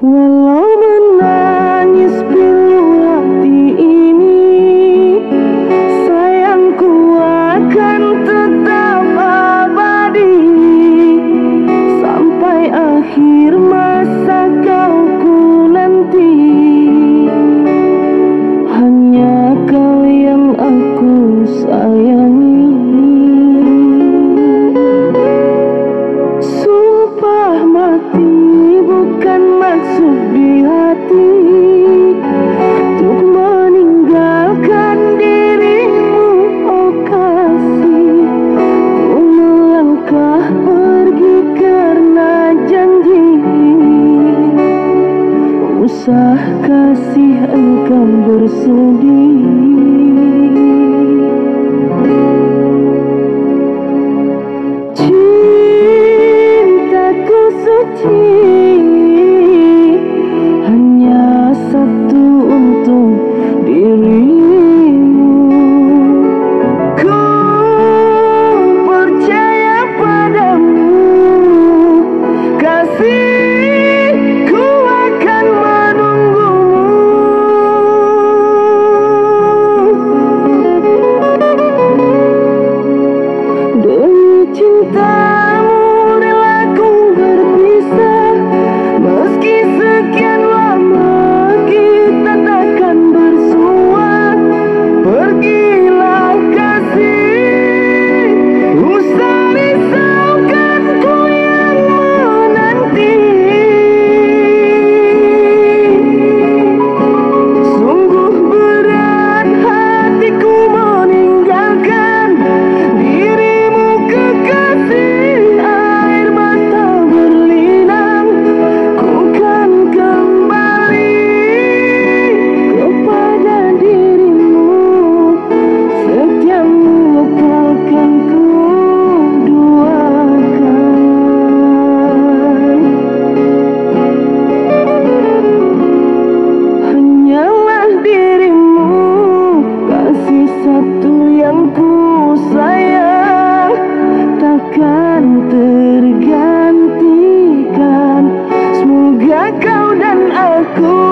Ngel. Usah kasih engkau bersedih kau dan aku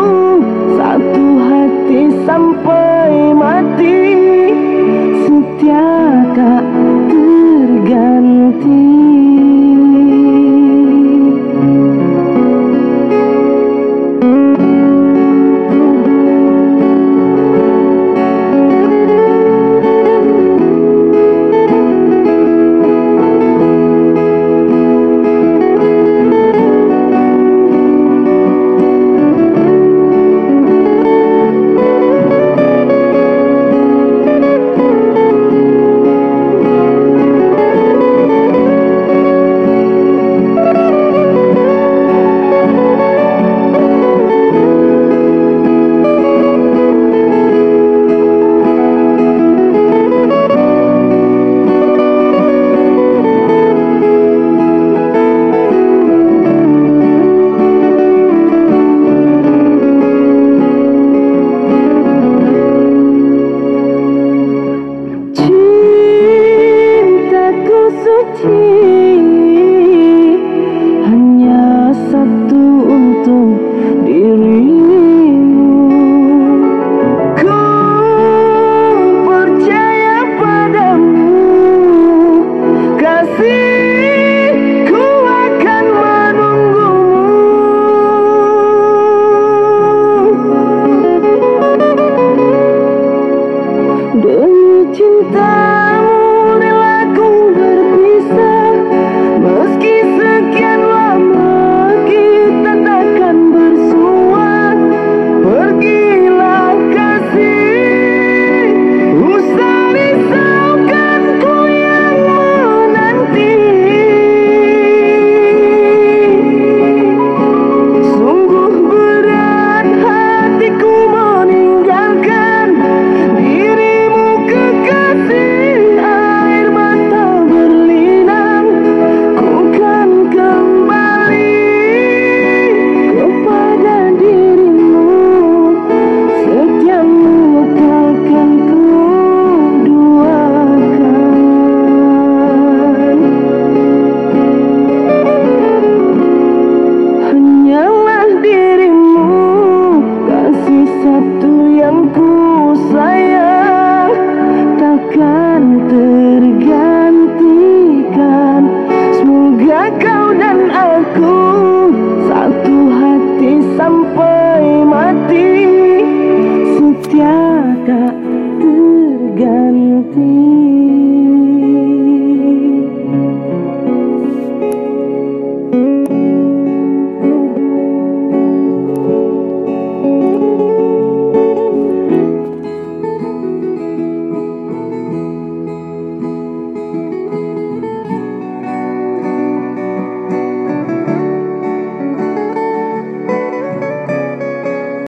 今